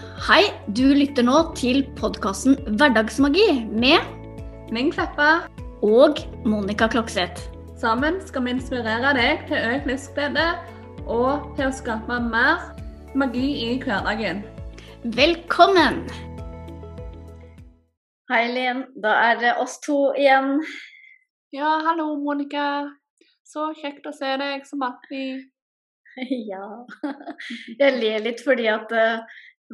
Hei, du lytter nå til podkasten Hverdagsmagi med Ming Kleppa. og Monica Klokseth. Sammen skal vi inspirere deg til økt livsglede og til å skape mer magi i hverdagen. Velkommen! Hei, Linn. Da er det oss to igjen. Ja, hallo, Monica. Så kjekt å se deg som alltid. Ja. Jeg ler litt fordi at eh,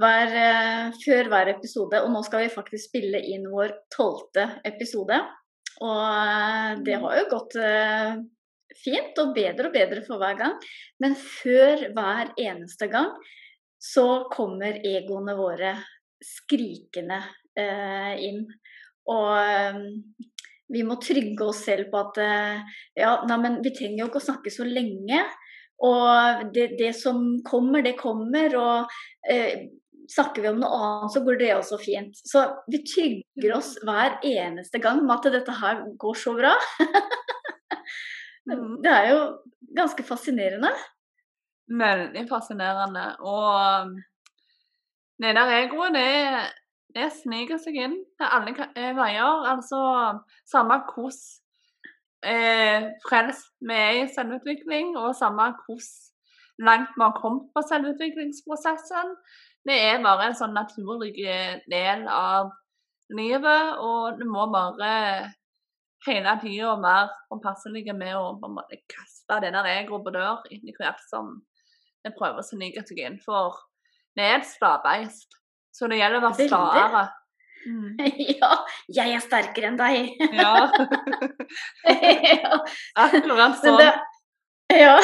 hver, eh, før hver episode, og nå skal vi faktisk spille inn vår tolvte episode, og eh, det har jo gått eh, fint og bedre og bedre for hver gang, men før hver eneste gang så kommer egoene våre skrikende inn. Og vi må trygge oss selv på at ja, nei, men vi trenger jo ikke å snakke så lenge. Og det, det som kommer, det kommer. Og snakker vi om noe annet, så går det også fint. Så vi trygger oss hver eneste gang med at dette her går så bra. Mm. Det er jo ganske fascinerende. Veldig fascinerende. Og det der egoet, det, det sniker seg inn til alle eh, veier. Altså samme hvordan eh, frelst vi er i selvutvikling, og samme hvordan langt vi har kommet på selvutviklingsprosessen. Det er bare en sånn naturlig del av livet, og du må bare hele tida være påpasselig med å på en måte kaste det der egoet på dør etter hvert som det prøver å snike seg inn. For det er et stabeist, så det gjelder å være staere. Mm. ja, jeg er sterkere enn deg. Ja, ja, akkurat sånn. ja.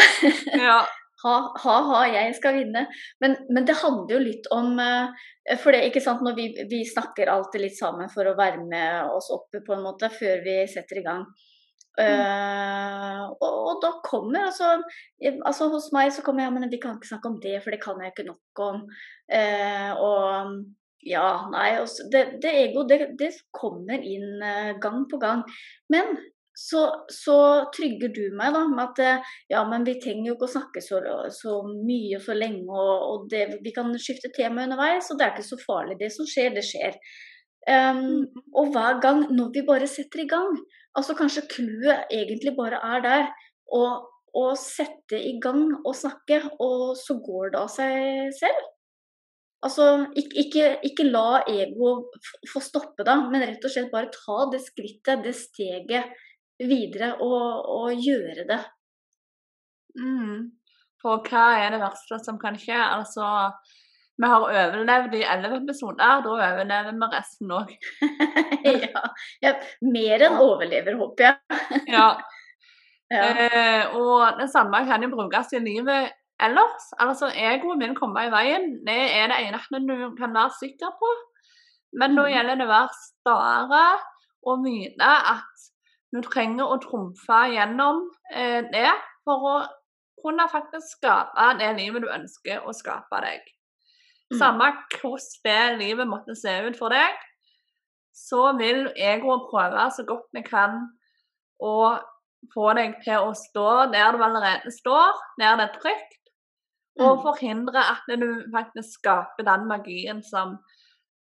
Ja. Ha, ha, ha, jeg skal vinne. Men, men det handler jo litt om eh, For det, ikke sant, når vi, vi snakker alltid litt sammen for å varme oss oppe på en måte før vi setter i gang. Eh, og, og da kommer altså, altså Hos meg så kommer jeg men vi kan ikke snakke om det, for det kan jeg ikke nok om. Uh, og ja, nei, også, det, det ego det, det kommer inn uh, gang på gang. Men så, så trygger du meg da med at eh, ja, men vi trenger jo ikke å snakke så, så mye og så lenge, og, og det, vi kan skifte tema underveis, og det er ikke så farlig. Det som skjer, det skjer. Um, og hver gang når vi bare setter i gang, altså kanskje clouet egentlig bare er der, og, og sette i gang og snakke, og så går det av seg selv. Altså, ikke, ikke, ikke la ego få stoppe deg, men rett og slett bare ta det skrittet, det steget videre og, og gjøre det. Mm. For hva er det verste som kan skje? Altså, vi har overlevd i elleve episoder, da overlever vi resten òg. ja, ja, mer enn overlever, håper jeg. Ja. Ja. Eh, og det samme kan jo brukes i livet ellers. Altså, egoet min komme i veien. Det er det eneste du kan være sikker på. Men da Mhm. gjelder det å være stare og vite at du trenger å trumfe gjennom eh, det for å kunne faktisk skape det livet du ønsker å skape deg. Mm. Samme hvordan det livet måtte se ut for deg, så vil egoet prøve så godt vi kan å få deg til å stå der du allerede står, der det er trygt, og Mm. forhindre at du faktisk skaper den magien som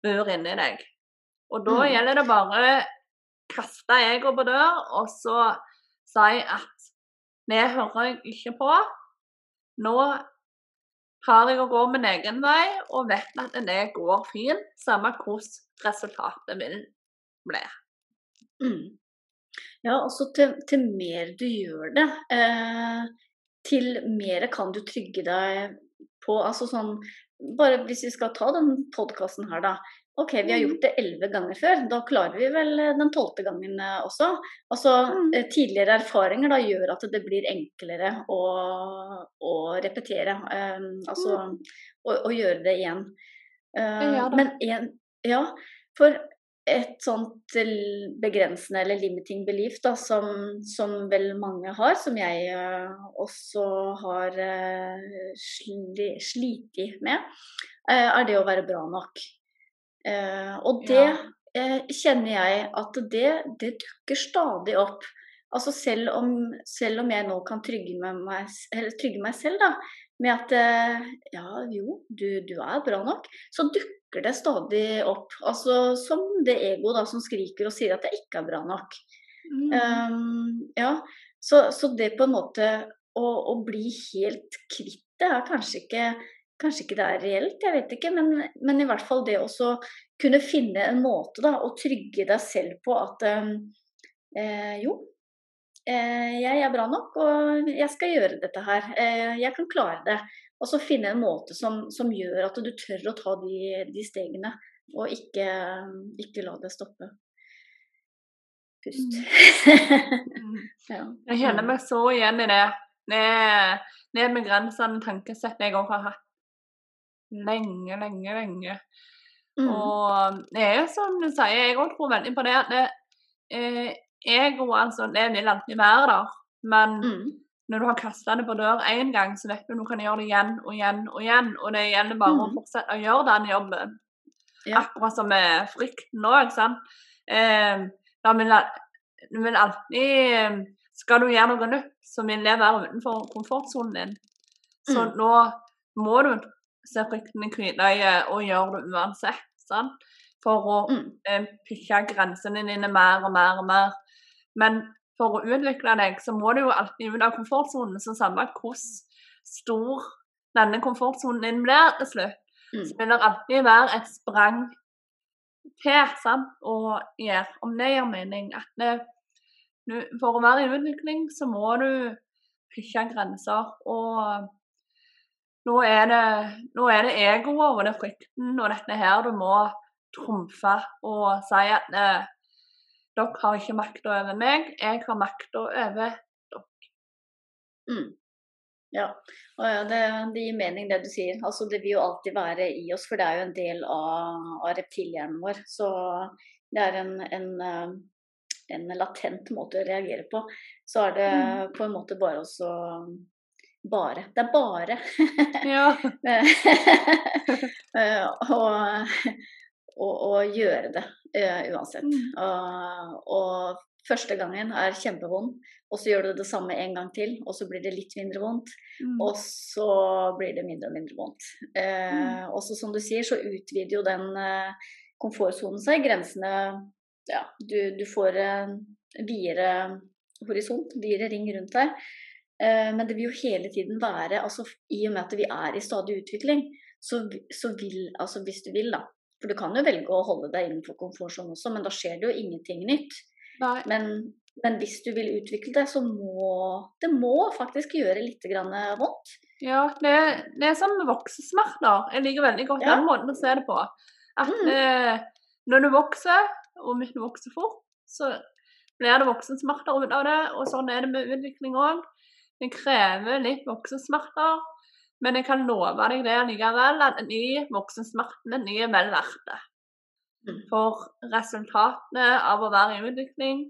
bor inni deg. Og da Mm. gjelder det bare kaste henne på dør, og så sa jeg at det hører jeg ikke på. Nå har jeg å gå min egen vei, og vet at det går fint, samme hvordan resultatet vil bli. Mm. Ja, altså til, til mer du gjør det, eh, til mer kan du trygge deg på Altså sånn Bare hvis vi skal ta den podkasten her, da. OK, vi har gjort det elleve ganger før. Da klarer vi vel eh, den tolvte gangen eh, også. Altså Mhm. eh, tidligere erfaringer da gjør at det blir enklere å, å repetere. Um, altså å, å gjøre det igjen. Uh, Ja men en Ja, for et sånt begrensende eller limiting belief da, som, som vel mange har, som jeg uh, også har uh, sli, slitt med, er det å være bra nok. Eh, og det Ja. eh, kjenner jeg at det, det dukker stadig opp. Altså selv om, selv om jeg nå kan trygge meg, trygge meg selv da, med at eh, ja, jo, du, du, er bra nok, så dukker det stadig opp. Altså som det egoet som skriker og sier at jeg ikke er bra nok. Mm. Um, ja, så, så, det på en måte å, å, bli helt kvitt det er kanskje ikke Kanskje ikke det er reelt, jeg vet ikke, men, men i hvert fall det å kunne finne en måte da, å trygge deg selv på at um, eh, jo, Eh, jeg er bra nok, og jeg skal gjøre dette her. Eh, jeg kan klare det. Og så finne en måte som, som gjør at du tør å ta de, de stegene, og ikke, ikke, la det stoppe. Pust. Mm. ja. Jeg kjenner meg så igjen i det. Det er, det er begrensende tankesett jeg òg har hatt. Lenge, lenge, lenge. Mm. Og det er som du sier, jeg òg tror veldig på det at jeg og altså, det vil alltid være der. Men mm. når du har kasta det på dør én gang, så vet du at du kan gjøre det igjen og igjen og igjen. Og det gjelder bare mm. å fortsette å gjøre den jobben. Ja. Akkurat som med frykten òg, sant. Eh, vil, du vil alltid Skal du gjøre noe nytt, så vil det være utenfor komfortsonen din. Så mm. nå må du se frykten i hvitøyet og gjøre det uansett. sant? For å mm. eh, pushe grensene dine mer og mer og mer. Men for å utvikle deg, så må du jo alltid ut av komfortsonen. Så samme hvor stor denne komfortsonen din blir til slutt, mm. så vil det alltid være et sprang til, sant, og gjør, om det gir mening. At det, for å være i utvikling, så må du pushe grenser. Og nå er det, nå er det egoet og det frykten og dette her du må trumfe og si at eh, dere har ikke makta over meg, jeg har makta over dere. Mm. Ja, og ja det, det, gir mening det du sier. Altså, det vil jo alltid være i oss, for det er jo en del av, av reptilhjernen vår. Så det er en, en, eh, en, latent måte å reagere på. Så er det mm. på en måte bare også Bare. Det er bare. Ja. og, og, og gjøre det uh, uansett. Mm. Uh, og første gangen er kjempevond, og så gjør du det samme en gang til, og så blir det litt mindre vondt. Mm. Og så blir det mindre og mindre vondt. Mm. Og så som du sier, så utvider jo den uh, komfortsonen seg. Grensene Ja, du, du får en videre horisont, videre ring rundt deg. Men det vil jo hele tiden være altså I og med at vi er i stadig utvikling, så, så vil Altså hvis du vil, da, for du kan jo velge å holde deg innenfor komfortsonen også, men da skjer det jo ingenting nytt. Men, men, hvis du vil utvikle det, så må det må faktisk gjøre litt vondt. Ja, det, det er som voksesmerter. Jeg liker veldig godt ja. den måten å se det på. At mm. eh, når du vokser, og hvis du vokser fort, så blir det voksensmerter ut av det. Og sånn er det med utvikling òg. Det krever litt voksensmerter men jeg kan love deg det likevel, at en ny voksensmerten er nye vel verdt det. Mm. For resultatene av å være i utvikling,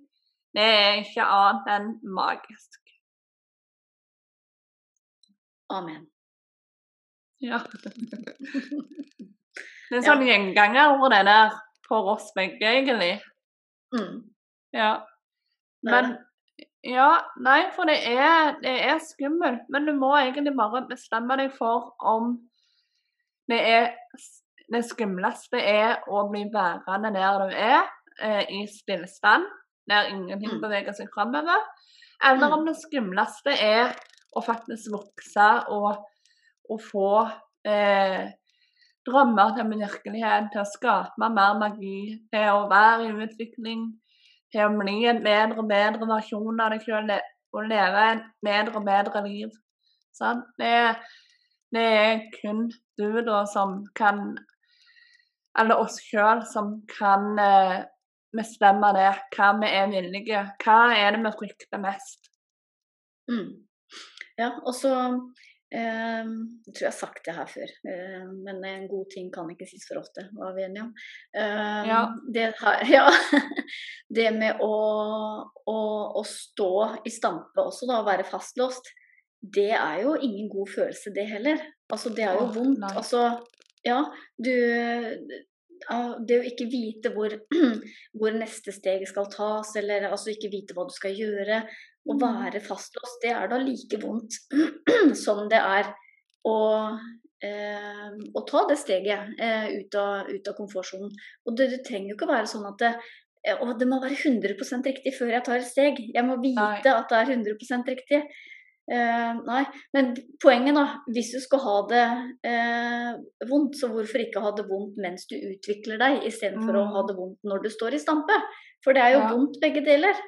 det er ikke annet enn magisk. Amen. Ja. Det er en sånn ja. over det der for oss begge, egentlig. Mm. Ja. Men ja, nei, for det er, det er, skummelt. Men du må egentlig bare bestemme deg for om det er Det skumleste er å bli værende der du er, eh, i stillstand, der ingenting mm. beveger seg framover. Eller om mm. det skumleste er å faktisk vokse og, og få eh, drømmer til min virkelighet, til å skape mer magi, til å være i utvikling til å bli en bedre og bedre versjon av deg sjøl og leve et bedre og bedre liv. Sånn? Det, det, er kun du da som kan Eller oss sjøl som kan eh, bestemme det. Hva vi er villige Hva er det vi frykter mest? Mm. Ja, og så Ehm, jeg tror jeg har sagt det her før, ehm, men en god ting kan ikke sies for ofte, var vi enige om. Ehm, ja. Det, her, ja. det med å, å, å, stå i stampe også, da, å være fastlåst, det er jo ingen god følelse, det heller. Altså, det er jo vondt. Nei. Altså, ja, du det å ikke vite hvor, hvor, neste steg skal tas, eller altså ikke vite hva du skal gjøre, å være fastlåst, det er da like vondt som det er å, eh, å ta det steget eh, ut, av, ut av komfortsonen. Og det, det, trenger jo ikke være sånn at det, eh, å, det må være 100% riktig før jeg tar et steg. Jeg må vite nei. at det er 100 riktig. Eh, nei, men poenget, da, hvis du skal ha det eh, vondt, så hvorfor ikke ha det vondt mens du utvikler deg, istedenfor mm. å ha det vondt når du står i stampe? For det er jo ja. vondt begge deler.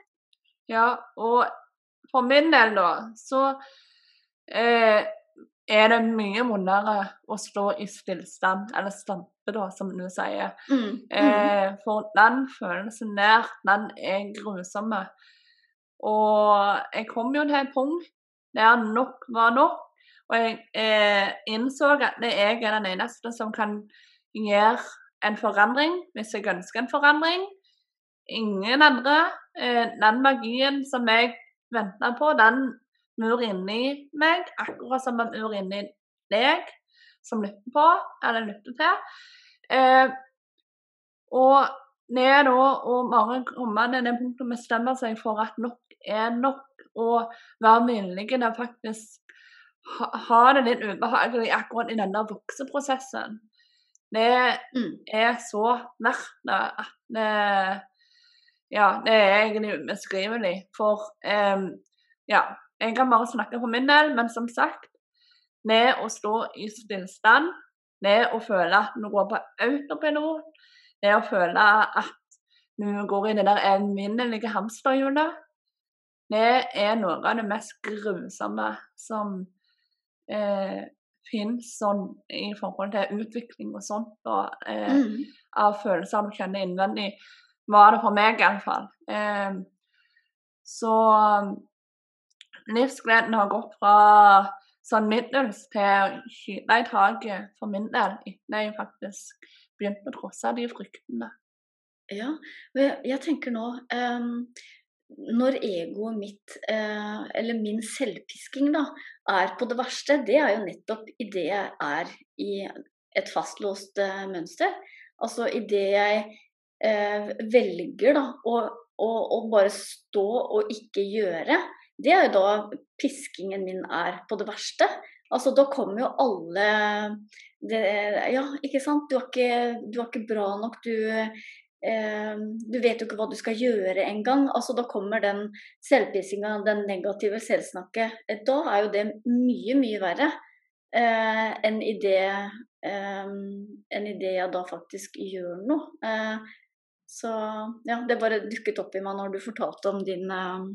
Ja, og for min del, da, så eh, er det mye vondere å stå i stillstand, eller stampe, da, som du sier. Mm. Mm. Eh, for den følelsen der, den er grusom. Og jeg kom jo til et punkt der nok var nok. Og jeg eh, innså at jeg er den eneste som kan gjøre en forandring hvis jeg ønsker en forandring. Ingen andre. Eh, den magien som jeg venta på, den mur inni meg, akkurat som en mur inni deg som lytter på, eller lytter til. Eh, og ned da, og bare komme til det punktet vi stemmer seg for at nok er nok, og være villig til faktisk ha, ha, det litt ubehagelig akkurat i denne vokseprosessen. Det mm. er så verdt det at det Ja, det er egentlig ubeskrivelig. For um, ja, jeg kan bare snakke for min del, men som sagt Med å stå i stillstand, med å føle at du går på autopilot, det å føle at du går i det der evinnelige hamsterhjulet, det er noe av det mest grusomme som eh, finnes sånn i forhold til utvikling og sånt, og eh, mm. av følelser du kjenner innvendig. Var det for meg, iallfall. Eh, så livsgleden har gått fra sånn middels til å skyte i taket for min del etter jeg faktisk begynte å trosse de fryktene. Ja, jeg tenker nå um, Når egoet mitt, uh, eller min selvpisking, da, er på det verste, det er jo nettopp idet jeg er i et fastlåst uh, mønster. Altså idet jeg uh, velger da å, å, å bare stå og ikke gjøre det er jo da piskingen min er på det verste. Altså, da kommer jo alle det, Ja, ikke sant. Du er ikke, du er ikke bra nok. Du, eh, du vet jo ikke hva du skal gjøre engang. Altså, da kommer den selvpissinga, den negative selvsnakket. Da er jo det mye, mye verre eh, enn i det eh, det jeg da faktisk gjør noe. Eh, så ja, det bare dukket opp i meg når du fortalte om din eh,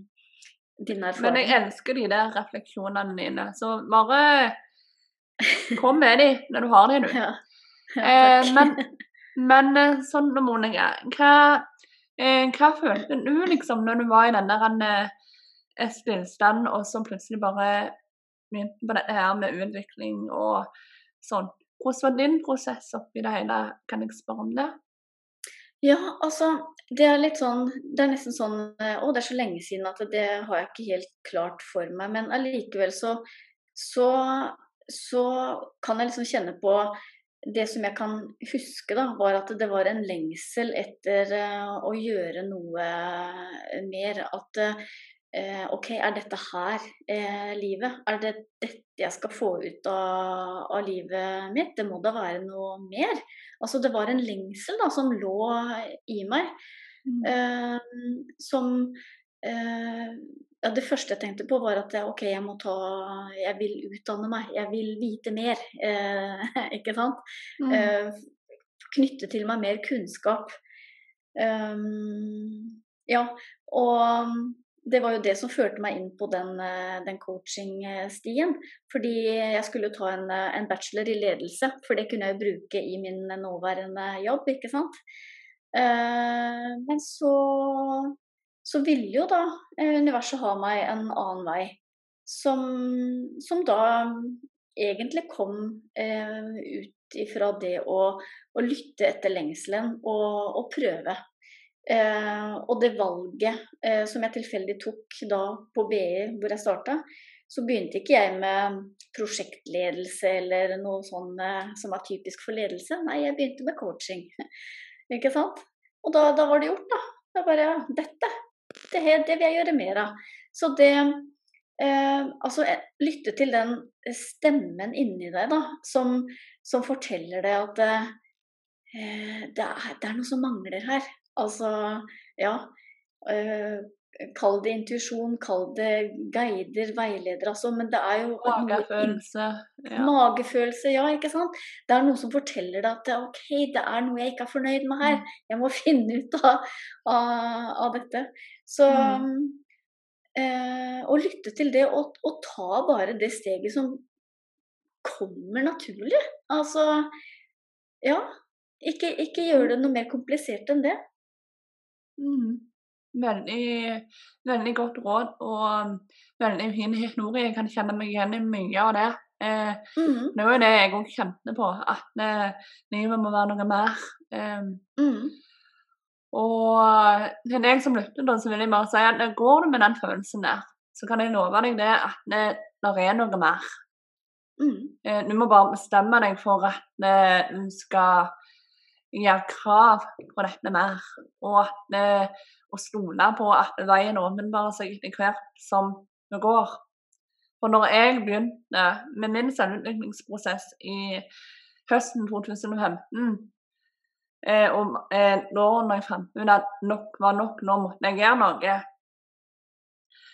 din erfaring. Men jeg elsker de der refleksjonene dine. Så bare kom med de når du har de, du. Ja. Ja, eh, men, men, eh, sånn, Monica, hva, eh, hva følte du liksom når du var i den der eh, stillstand, og så plutselig bare begynte på dette her med utvikling og sånn? Hvordan var din prosess oppi det hele? Kan jeg spørre om det? Ja, altså det er litt sånn Det er nesten sånn eh, Å, det er så lenge siden at det har jeg ikke helt klart for meg. Men allikevel så, så, så kan jeg liksom kjenne på det som jeg kan huske, da, var at det var en lengsel etter uh, å gjøre noe mer. At uh, OK, er dette her eh, livet? Er det dette jeg skal få ut av, av livet mitt? Det må da være noe mer? Altså det var en lengsel da, som lå i meg. Mm. Eh, som eh, ja, Det første jeg tenkte på, var at OK, jeg må ta Jeg vil utdanne meg. Jeg vil vite mer. Eh, ikke sant? Mm. Eh, knytte til meg mer kunnskap. Um, ja, og det var jo det som førte meg inn på den, eh, den coaching-stien. Fordi jeg skulle ta en, eh, en, bachelor i ledelse, for det kunne jeg jo bruke i min nåværende jobb, ikke sant. Eh, men så, så ville jo da universet ha meg en annen vei. Som, som da egentlig kom ut ifra det å, å lytte etter lengselen og, og prøve. Eh, og det valget eh, som jeg tilfeldig tok da på BI, hvor jeg starta, så begynte ikke jeg med prosjektledelse eller noe sånn eh, som er typisk for ledelse. Nei, jeg begynte med coaching. ikke sant? Og da, da, var det gjort, da. Det bare Dette! Det, det vil jeg gjøre mer av. Så det eh, altså lytte til den stemmen inni deg, da, som, som forteller deg at eh, det, er, det, er, noe som mangler her. Altså, ja. Øh, Kall det intuisjon, kall det guider, veileder, altså. Men det er jo Magefølelse. Ja. Magefølelse, ja, ikke sant. Det er noen som forteller deg at OK, det er noe jeg ikke er fornøyd med her. Mm. Jeg må finne ut av, av, av dette. Så mm. eh, å lytte til det og, og, ta bare det steget som kommer naturlig. Altså Ja. Ikke, ikke gjør det noe mer komplisert enn det. Mm. Veldig, veldig godt råd og um, veldig fin historie. Jeg kan kjenne meg igjen i mye av det. Eh, mm. Det var jo det jeg òg kjente på, at eh, livet må være noe mer. Eh, mm. Og til deg som lytter, da, så vil jeg bare si at går du med den følelsen der, så kan jeg love deg det at det, det er noe mer. Mm. Eh, du må bare bestemme deg for at eh, du skal gjøre krav på dette mer, og at vi og stole på at veien åpenbarer seg etter hvert som vi går. For når jeg begynte med min selvutviklingsprosess i høsten 2015, eh, og eh, da jeg fant ut at nok var nok, nå måtte jeg gjøre noe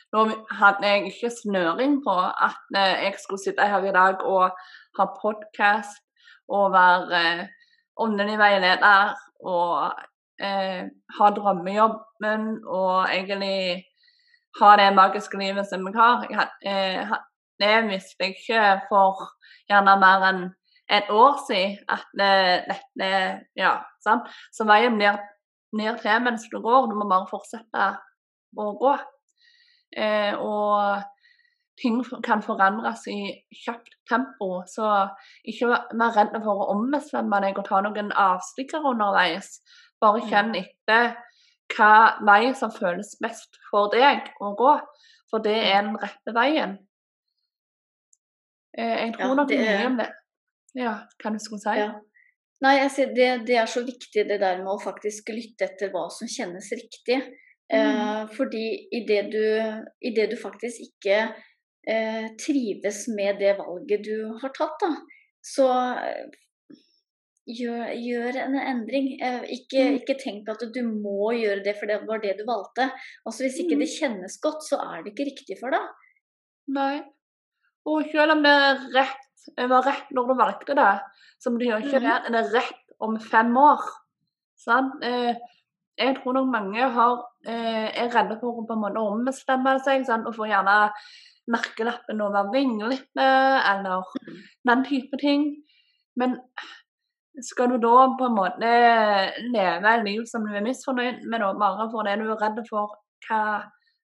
Nå hadde jeg ikke snøring på at eh, jeg skulle sitte her i dag og ha podkast og være eh, åndelig veileder og eh, ha drømmejobben og egentlig ha det magiske livet som jeg har. Jeg, eh, det visste jeg ikke for gjerne mer enn et år siden at dette Ja, sant. Så veien blir, ned til mens du går. Du må bare fortsette å gå. Eh, og ting kan forandres i kjapt tempo, så ikke vær redd for å ombestemme deg og ta noen avstikkere underveis. Bare mm. kjenn etter hva vei som føles best for deg å gå, for det er den rette veien. Eh, jeg tror ja, nok mye om det. Ja, hva du skulle si? Ja. Nei, ser, det, det, er så viktig det der med å faktisk lytte etter hva som kjennes riktig. Mm. Eh, fordi du, i det du faktisk ikke eh, trives med det valget du har tatt, da, så gjør, gjør en endring. Eh, ikke, mm. ikke, tenk at du må gjøre det for det var det du valgte. Altså Hvis ikke det mm. kjennes godt, så er det ikke riktig for deg. Nei. Og selv om det er rett, var rett når du valgte det, så må du ikke det at det er rett om fem år. Sånn? Jeg tror nok mange har, eh, er redde for å på en måte ombestemme seg sånn, og får gjerne merkelappen å være vinglete eller den type ting. Men skal du da på en måte leve et liv som du er misfornøyd med, da, bare fordi du er redd for hva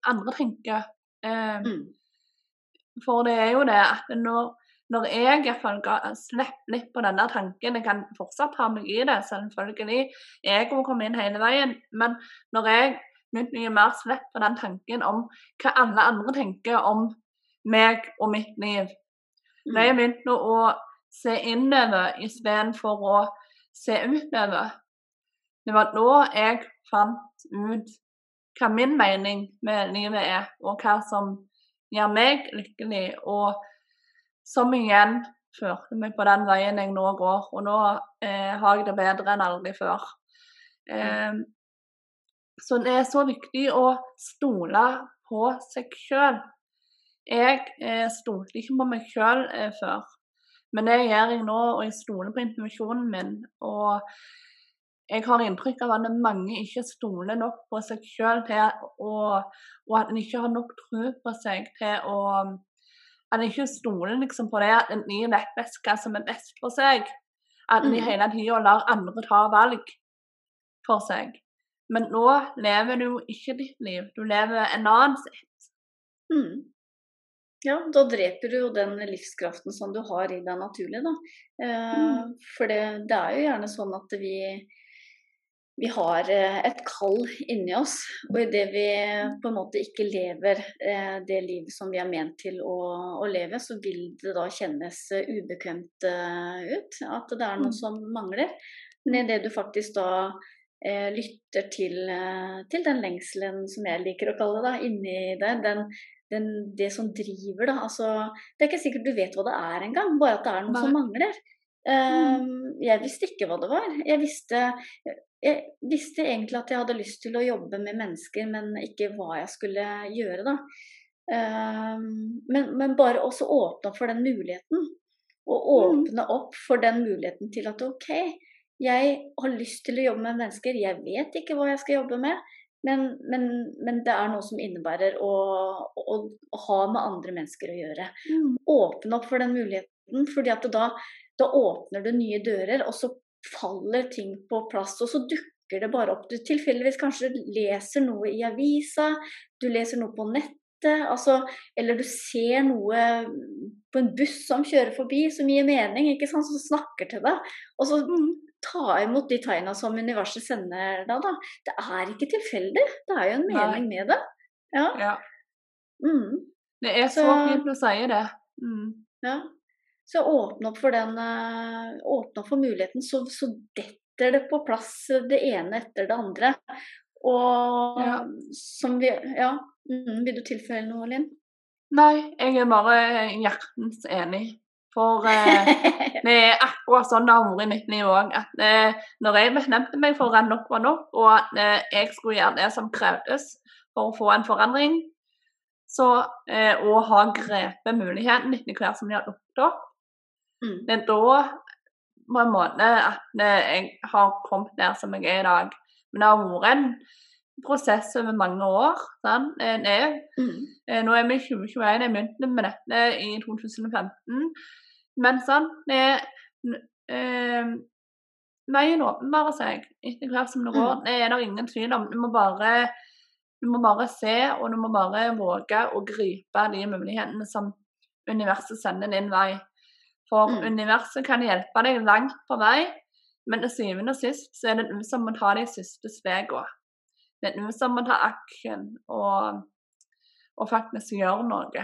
andre tenker? Eh, mm. For det er jo det at når, når jeg iallfall slipper litt på denne tanken Jeg kan fortsatt ha meg i det, selvfølgelig. Jeg må komme inn hele veien. Men når jeg begynner mye mer slipp på den tanken om hva alle andre tenker om meg og mitt liv Når jeg mm. begynte å se innover istedenfor å se utover. Det var da jeg fant ut hva min mening med livet er, og hva som gjør meg lykkelig, og som igjen førte meg på den veien jeg nå går. Og nå eh, har jeg det bedre enn aldri før. Eh, så det er så viktig å stole på seg sjøl. Jeg eh, stolte ikke på meg sjøl eh, før. Men det gjør jeg nå, og jeg stoler på intuisjonen min. Og jeg har inntrykk av at mange ikke stoler nok på seg sjøl og, og at en ikke har nok tro på seg til å At en ikke stoler liksom på det at en vet best hva som er best for seg. At en mm. hele tida lar andre ta valg for seg. Men nå lever du ikke ditt liv, du lever en annen sitt. Mm. Ja, da dreper du jo den livskraften som du har i deg naturlig, da. Eh, mm. For det, det, er jo gjerne sånn at vi, vi har eh, et kall inni oss. Og idet vi på en måte ikke lever eh, det livet som vi er ment til å, å leve, så vil det da kjennes ubekvemt ut. At det er noe mm. som mangler. Men idet du faktisk da eh, lytter til, til, den lengselen som jeg liker å kalle det, inni deg, den, den, det som driver, da. Altså, det er ikke sikkert du vet hva det er engang, bare at det er noe som mangler. Um, jeg visste ikke hva det var. Jeg visste, jeg visste egentlig at jeg hadde lyst til å jobbe med mennesker, men ikke hva jeg skulle gjøre, da. Um, men, men, bare også åpne opp for den muligheten. Og mm. åpne opp for den muligheten til at OK, jeg har lyst til å jobbe med mennesker, jeg vet ikke hva jeg skal jobbe med. Men, men, men, det er noe som innebærer å, å, å, ha med andre mennesker å gjøre. Mm. Åpne opp for den muligheten, fordi at da, da, åpner du nye dører, og så faller ting på plass. Og så dukker det bare opp. Du tilfeldigvis kanskje leser noe i avisa, du leser noe på nettet. Altså, eller du ser noe på en buss som kjører forbi som gir mening, ikke sant? som snakker til deg. Og så mm ta imot de tegna som universet sender deg, da. Det er ikke tilfeldig. Det er jo en mening Nei. med det. Ja. ja. Mm. Det er så, så fint å si det. Mm. Ja. Så åpne opp for den uh, Åpne opp for muligheten, så, så, detter det på plass det ene etter det andre. Og ja. som vi Ja. Mm, vil du tilføye noe, Linn? Nei, jeg er bare hjertens enig. For eh, det er akkurat sånn det har vært i mitt liv òg. At eh, når jeg bestemte meg for at nok var nok, og at eh, jeg skulle gjøre det som krevdes for å få en forandring, så, eh, og ha grepet muligheten etter hvert som de har dukket opp, mm. det er da på en måte at jeg har kommet der som jeg er i dag. Men det har vært en prosess over mange år. Sånn. Mm. Nå er vi i 2021, jeg begynte med dette i 2015. Men sånn det øh, Veien åpenbarer seg etter hvert som det går. Mm. Det er det ingen tvil om. Du må bare du må bare se, og du må bare våge å gripe de mulighetene som universet sender din vei. For mm. universet kan hjelpe deg langt på vei, men til syvende og sist så er det du som må ta de siste stegene. Det er du som må ta aksjen og, og faktisk gjøre noe.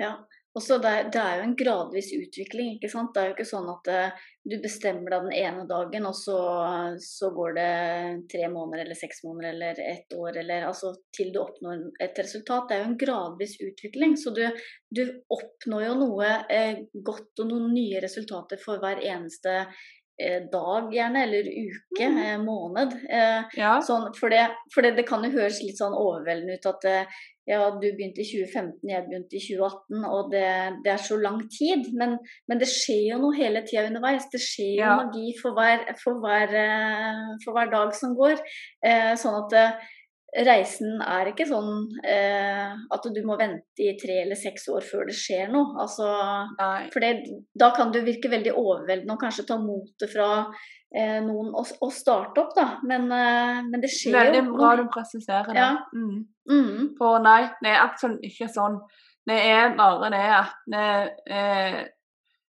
Ja, og så det, det, er jo en gradvis utvikling. ikke sant? Det er jo ikke sånn at uh, du bestemmer deg den ene dagen, og så, så, går det tre måneder eller seks måneder eller ett år eller altså til du oppnår et resultat. Det er jo en gradvis utvikling. Så du, du oppnår jo noe uh, godt og noen nye resultater for hver eneste dag, gjerne, eller uke, mm. måned. Ja. Sånn, for, det, for det, det, kan jo høres litt sånn overveldende ut at ja, du begynte i 2015, jeg begynte i 2018, og det, det er så lang tid. Men, men, det skjer jo noe hele tida underveis. Det skjer jo ja. magi for hver, for, hver, eh, for hver, dag som går. Eh, sånn at eh, reisen er ikke sånn eh, at du må vente i tre eller seks år før det skjer noe. Altså, for det, da kan du virke veldig overveldende og kanskje ta motet fra eh, noen å, å, starte opp, da. Men, eh, men det skjer Veldig jo. Veldig bra du presiserer det. Ja. Mm. Mm. For nei, det er absolutt ikke sånn. Det er bare det at det, eh,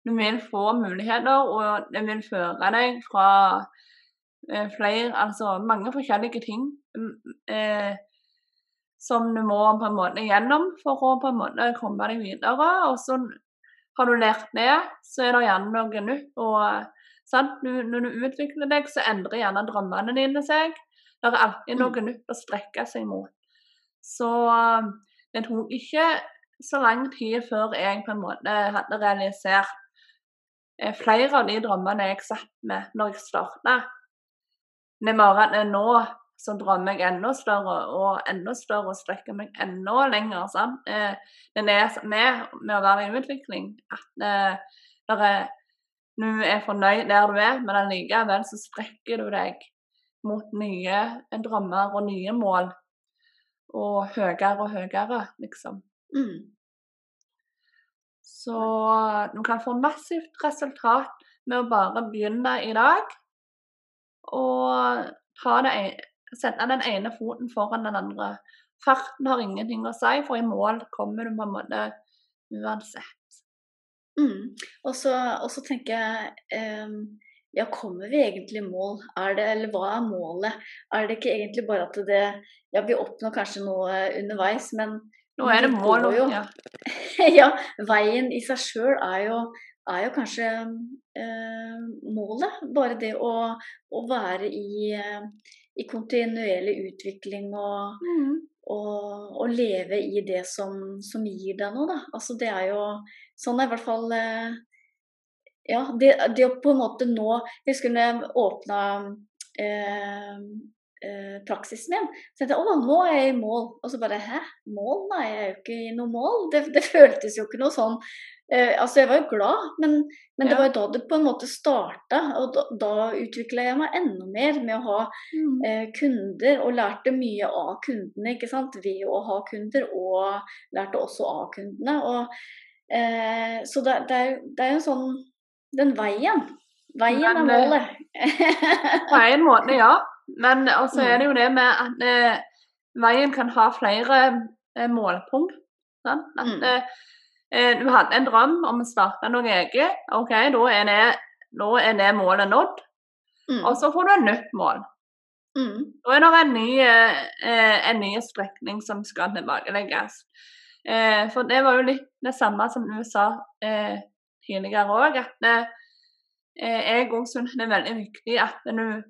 du vil få muligheter, og det vil føre deg fra flere Altså mange forskjellige ting eh, som du må på en måte gjennom for å på en måte komme deg videre. Og så har du lært det, så er det gjerne noe nytt. og Sant? Når du utvikler deg, så endrer gjerne drømmene dine seg. Det er alltid noe mm. nytt å strekke seg mot. Så um, det tok ikke så lang tid før jeg på en måte hadde realisert eh, flere av de drømmene jeg satt med når jeg starta. Er nå så drømmer jeg enda større og enda større og strekker meg enda lenger. Sant? Eh, det er med, med å være i utvikling at eh, er du er fornøyd der du er, men allikevel så strekker du deg mot nye drømmer og nye mål. Og høyere og høyere, liksom. Mm. Så du kan få massivt resultat med å bare begynne i dag. Og det, sette den ene foten foran den andre. Farten har ingenting å si, for i mål kommer du på en måte uansett. Mm. Og så tenker jeg um, ja, kommer vi egentlig i mål? Er det, eller hva er målet? Er det ikke egentlig bare at det Ja, vi oppnår kanskje noe underveis, men Nå er det mål jo, ja. ja. Veien i seg sjøl er, er, jo kanskje målet. Bare det å, å være i, uh, i kontinuerlig utvikling og, mm. og, og leve i det som, som, gir deg noe, da. Altså det er jo Sånn er i hvert fall eh, Ja, det, det, å på en måte nå Jeg husker når jeg åpna eh, eh, praksisen min, så tenkte jeg å, nå er jeg i mål. Og så bare hæ, mål? Nei, jeg er jo ikke i noe mål. Det, det føltes jo ikke noe sånn eh, Altså, jeg var jo glad, men, men ja. det var jo da det på en måte starta. Og da, da utvikla jeg meg enda mer med å ha mm. eh, kunder, og lærte mye av kundene, ikke sant. Ved å ha kunder, og lærte også av kundene. Og, eh, så det, det, er, det er jo sånn Den veien. Veien er eh, målet. på en måte, ja. Men også er det jo det med at eh, veien kan ha flere eh, målpunkt. Sant? At mm. Eh, du hadde en drøm om å starte noe eget. OK, da er det, da er det målet nådd. Mm. Og så får du et nytt mål. Mm. Da er det en ny, eh, en ny strekning som skal tilbakelegges. Eh, for det var jo litt det samme som du sa tidligere òg, at jeg òg syns det er veldig viktig at du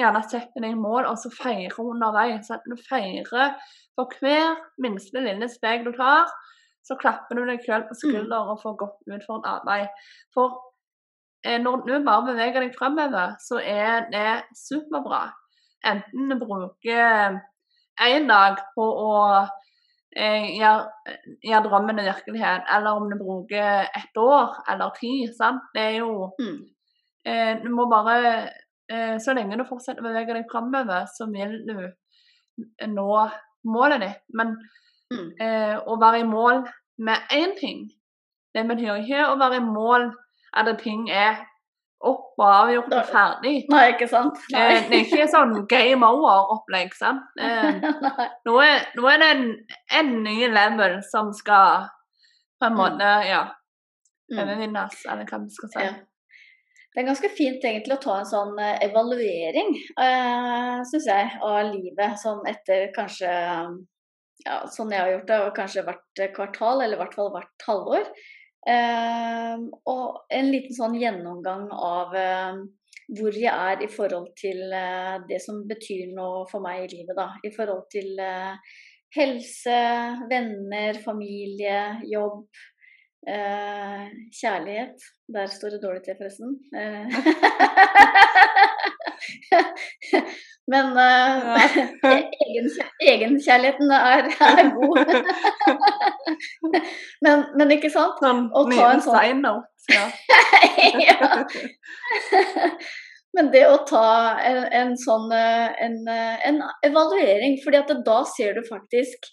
gjerne setter deg mål, og så feirer underveis. At du feirer for hver minste lille steg du tar, så klapper du deg selv på skulderen og får godt en arbeid. For eh, når du bare beveger deg fremover, så er det superbra. Enten du bruker én dag på å eh, gjøre, gjøre drømmen til virkelighet, eller om du bruker ett år eller ti. Sant? Det er jo mm. eh, Du må bare eh, Så lenge du fortsetter å bevege deg fremover, så vil du nå målet ditt. Men mm. eh, å være i mål med én ting, det betyr ikke å være i mål at ting er opp og avgjort og ferdig. Nei, ikke sant? Nei. Eh, det er ikke sånn game over-opplegg, sant. Eh, nå, er, nå, er, det en, en ny level som skal på en mm. måte, ja mm. overvinnes, eller hva vi skal si. Ja. Det er ganske fint egentlig å ta en sånn eh, evaluering, uh, syns jeg, av livet. Sånn etter kanskje ja, sånn jeg har gjort det, og kanskje hvert kvartal, eller i hvert fall hvert halvår. Eh, og en liten sånn gjennomgang av eh, hvor jeg er i forhold til eh, det som betyr noe for meg i livet. da, I forhold til helse, venner, familie, jobb. Eh, kjærlighet. Der står det dårlig til, forresten. Men uh, egen, egenkjærligheten er, er god. men, men, ikke sant? Sånn å ta en sånn ja. ja. Men det å ta en, en sånn eh, en, eh, en evaluering, fordi at da ser du faktisk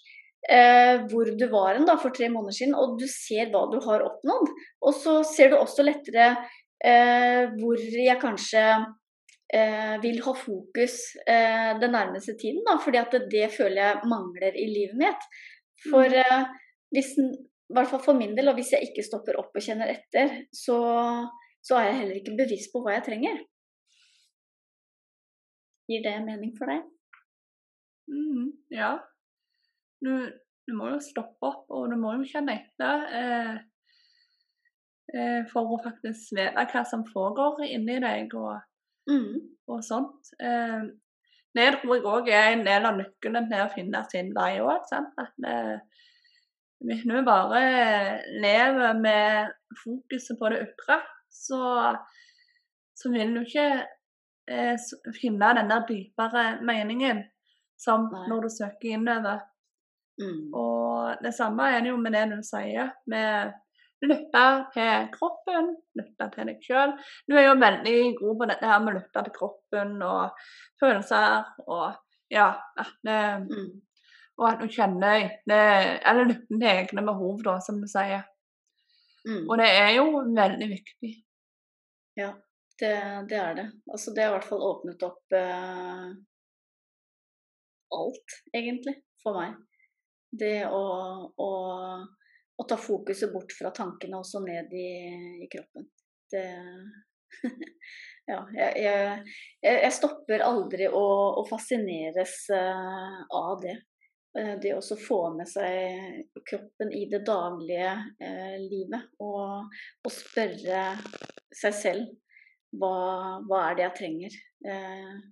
eh, hvor du var en da, for tre måneder siden, og du ser hva du har oppnådd. Og så ser du også lettere eh, hvor jeg kanskje eh, vil ha fokus eh, den nærmeste tiden, da, fordi at det, det, føler jeg mangler i livet mitt. For mm. eh, hvis, i hvert fall for min del, og hvis jeg ikke stopper opp og kjenner etter, så, så er jeg heller ikke bevisst på hva jeg trenger. Gir det mening for deg? Mm, ja, du, du, må jo stoppe opp, og du må jo kjenne etter eh, eh, for å faktisk vite hva som foregår inni deg og, mm. og sånt. Eh, det tror jeg òg er en del av nøkkelen til å finne sin vei òg. At hvis vi bare lever med fokuset på det ytre, så, så vil du ikke eh, finne den der dypere meningen som Nei. når du søker innover. Mm. Og det samme er det jo med det du sier, med lytte til kroppen, lytte til deg sjøl. Du er jo veldig god på dette her med å lytte til kroppen og følelser og ja at det, mm. Og at du kjenner det, Eller lytter til egne behov, da, som du sier. Mm. Og det er jo veldig viktig. Ja, det, det, er det. Altså det har i hvert fall åpnet opp eh, alt, egentlig, for meg. Det å, å, å, ta fokuset bort fra tankene også ned i, i kroppen. Det Ja, jeg, jeg, jeg, stopper aldri å, å fascineres uh, av det. Uh, det å få med seg kroppen i det daglige uh, livet. Og, og, spørre seg selv hva, hva er det jeg trenger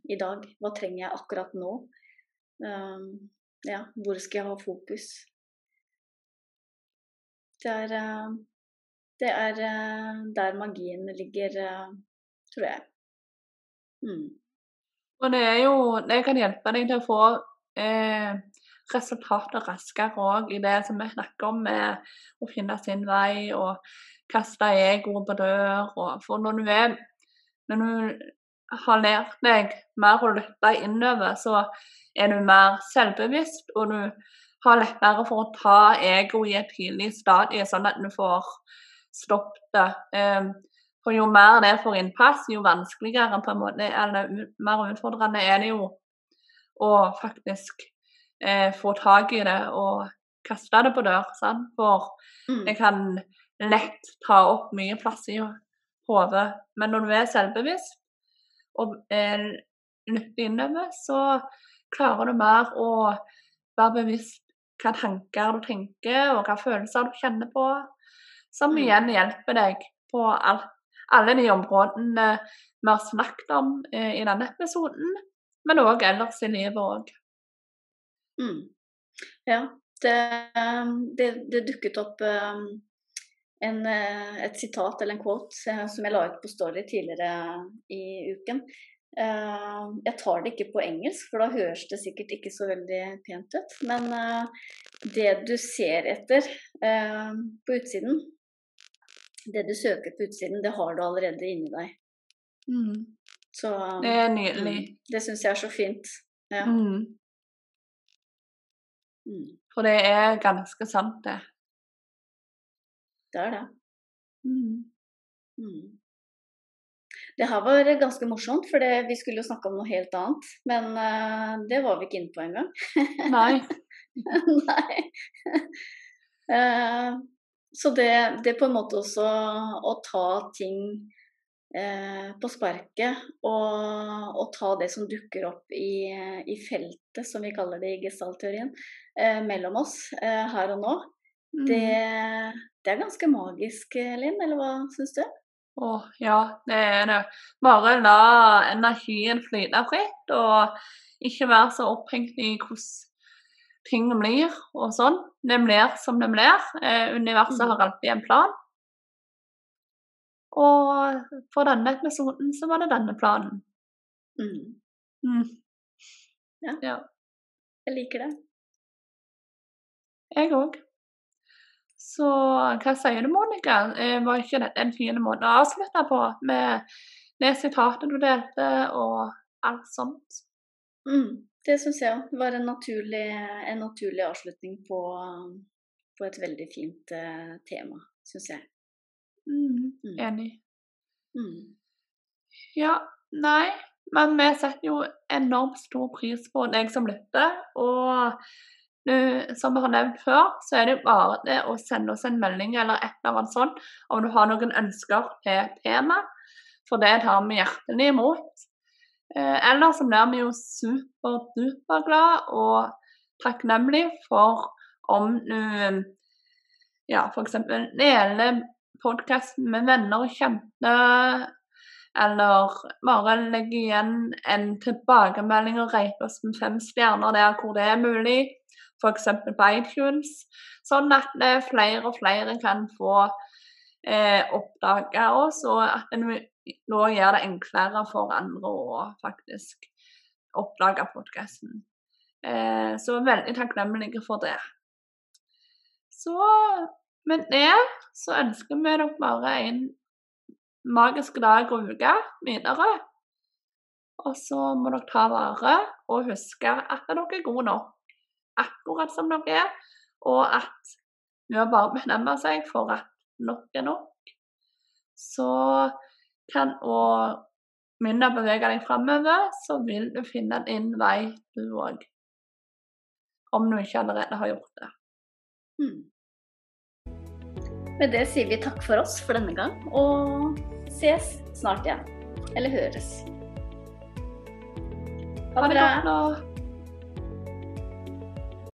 i dag? Hva trenger jeg akkurat nå? ja, hvor skal jeg ha fokus? Det er, eh, det er eh, der magien ligger, eh, tror jeg. Mm. Og det er jo Det kan hjelpe deg til å få eh, resultater raskere òg i det som vi snakker om med å finne sin vei og kaste egoet på dør. Og, for når du, er, når du har lært deg mer å lytte innover, så er du mer selvbevisst, og du har lettere for å ta ego i et tidlig stadie, sånn at du får stoppet det. Um, for jo mer det får innpass, jo vanskeligere på en måte, eller mer utfordrende er det jo å faktisk eh, få tak i det og kaste det på dør. Sant? For mm. det kan lett ta opp mye plass i hodet. Men når du er selvbevisst og eh, lytter innover, så klarer du mer å være bevisst hva tanker du tenker, og hva følelser du kjenner på, som mm. igjen hjelper deg på alt, alle de områdene vi har snakket om eh, i denne episoden, men òg ellers i livet òg. Mm. Ja, det, det, det, dukket opp um, en, eh, et sitat eller en quote som jeg la ut på Story tidligere i uken. Eh, jeg tar det ikke på engelsk, for da høres det sikkert ikke så veldig pent ut. Men eh, det du ser etter eh, på utsiden, det du søker på utsiden, det har du allerede inni deg. Mm. Så, det er nydelig. Mm, det syns jeg er så fint. Ja. Mm. mm. For det er ganske sant, det. Det er det. Mm. Det her var ganske morsomt, for det, vi skulle jo snakke om noe helt annet. Men uh, det var vi ikke inne på engang. Nei. Nei. Uh, så det, det på en måte også å ta ting uh, på sparket og, og, ta det som dukker opp i, i feltet, som vi kaller det i gestalteorien, mellom oss her og nå, mm. det, det er ganske magisk, Linn, eller hva syns du? Å ja, det er det. Bare la energien flyte fritt, og ikke være så opphengt i hvordan ting blir og sånn. Det blir som det blir. Eh, universet mm. har alltid en plan. Og for denne episoden så var det denne planen. Mm. Mm. Ja. ja. Jeg liker det. Jeg òg. Så hva sier du, Monica? Eh, var ikke dette en fin måte å avslutte på, med det sitatet du delte, og alt sånt? Mm, det syns jeg òg. Var en naturlig, en naturlig avslutning på, på, et veldig fint uh, tema, syns jeg. Mm, mm. Enig. Mm. Ja, nei, men vi setter jo enormt stor pris på deg som lytter. Og som vi har nevnt før, så er det bare det å sende oss en melding eller et eller annet sånt om du har noen ønsker til tema, for det tar vi hjertelig imot. Eh, eller så blir vi jo superduperglade og takknemlige for om du ja, f.eks. deler podkasten med venner og kjente, eller bare legge igjen en tilbakemelding og rate oss med fem stjerner der hvor det er mulig f.eks. på iTunes, sånn at eh, flere og flere kan få eh, oppdage oss, og at en nå gjør det enklere for andre å faktisk oppdage podkasten. Eh, så veldig takknemlige for det. Så med det så ønsker vi dere bare en magisk dag og uke videre. Og så må dere ta vare og huske at dere er gode nok akkurat som dere er, og at ved å bare bestemme seg for at nok er nok, så kan å begynne å bevege deg framover, så vil du finne din vei, du òg. Om du ikke allerede har gjort det. Hmm. Med det sier vi takk for oss for denne gang, og ses snart igjen. Eller høres. Ha det bra.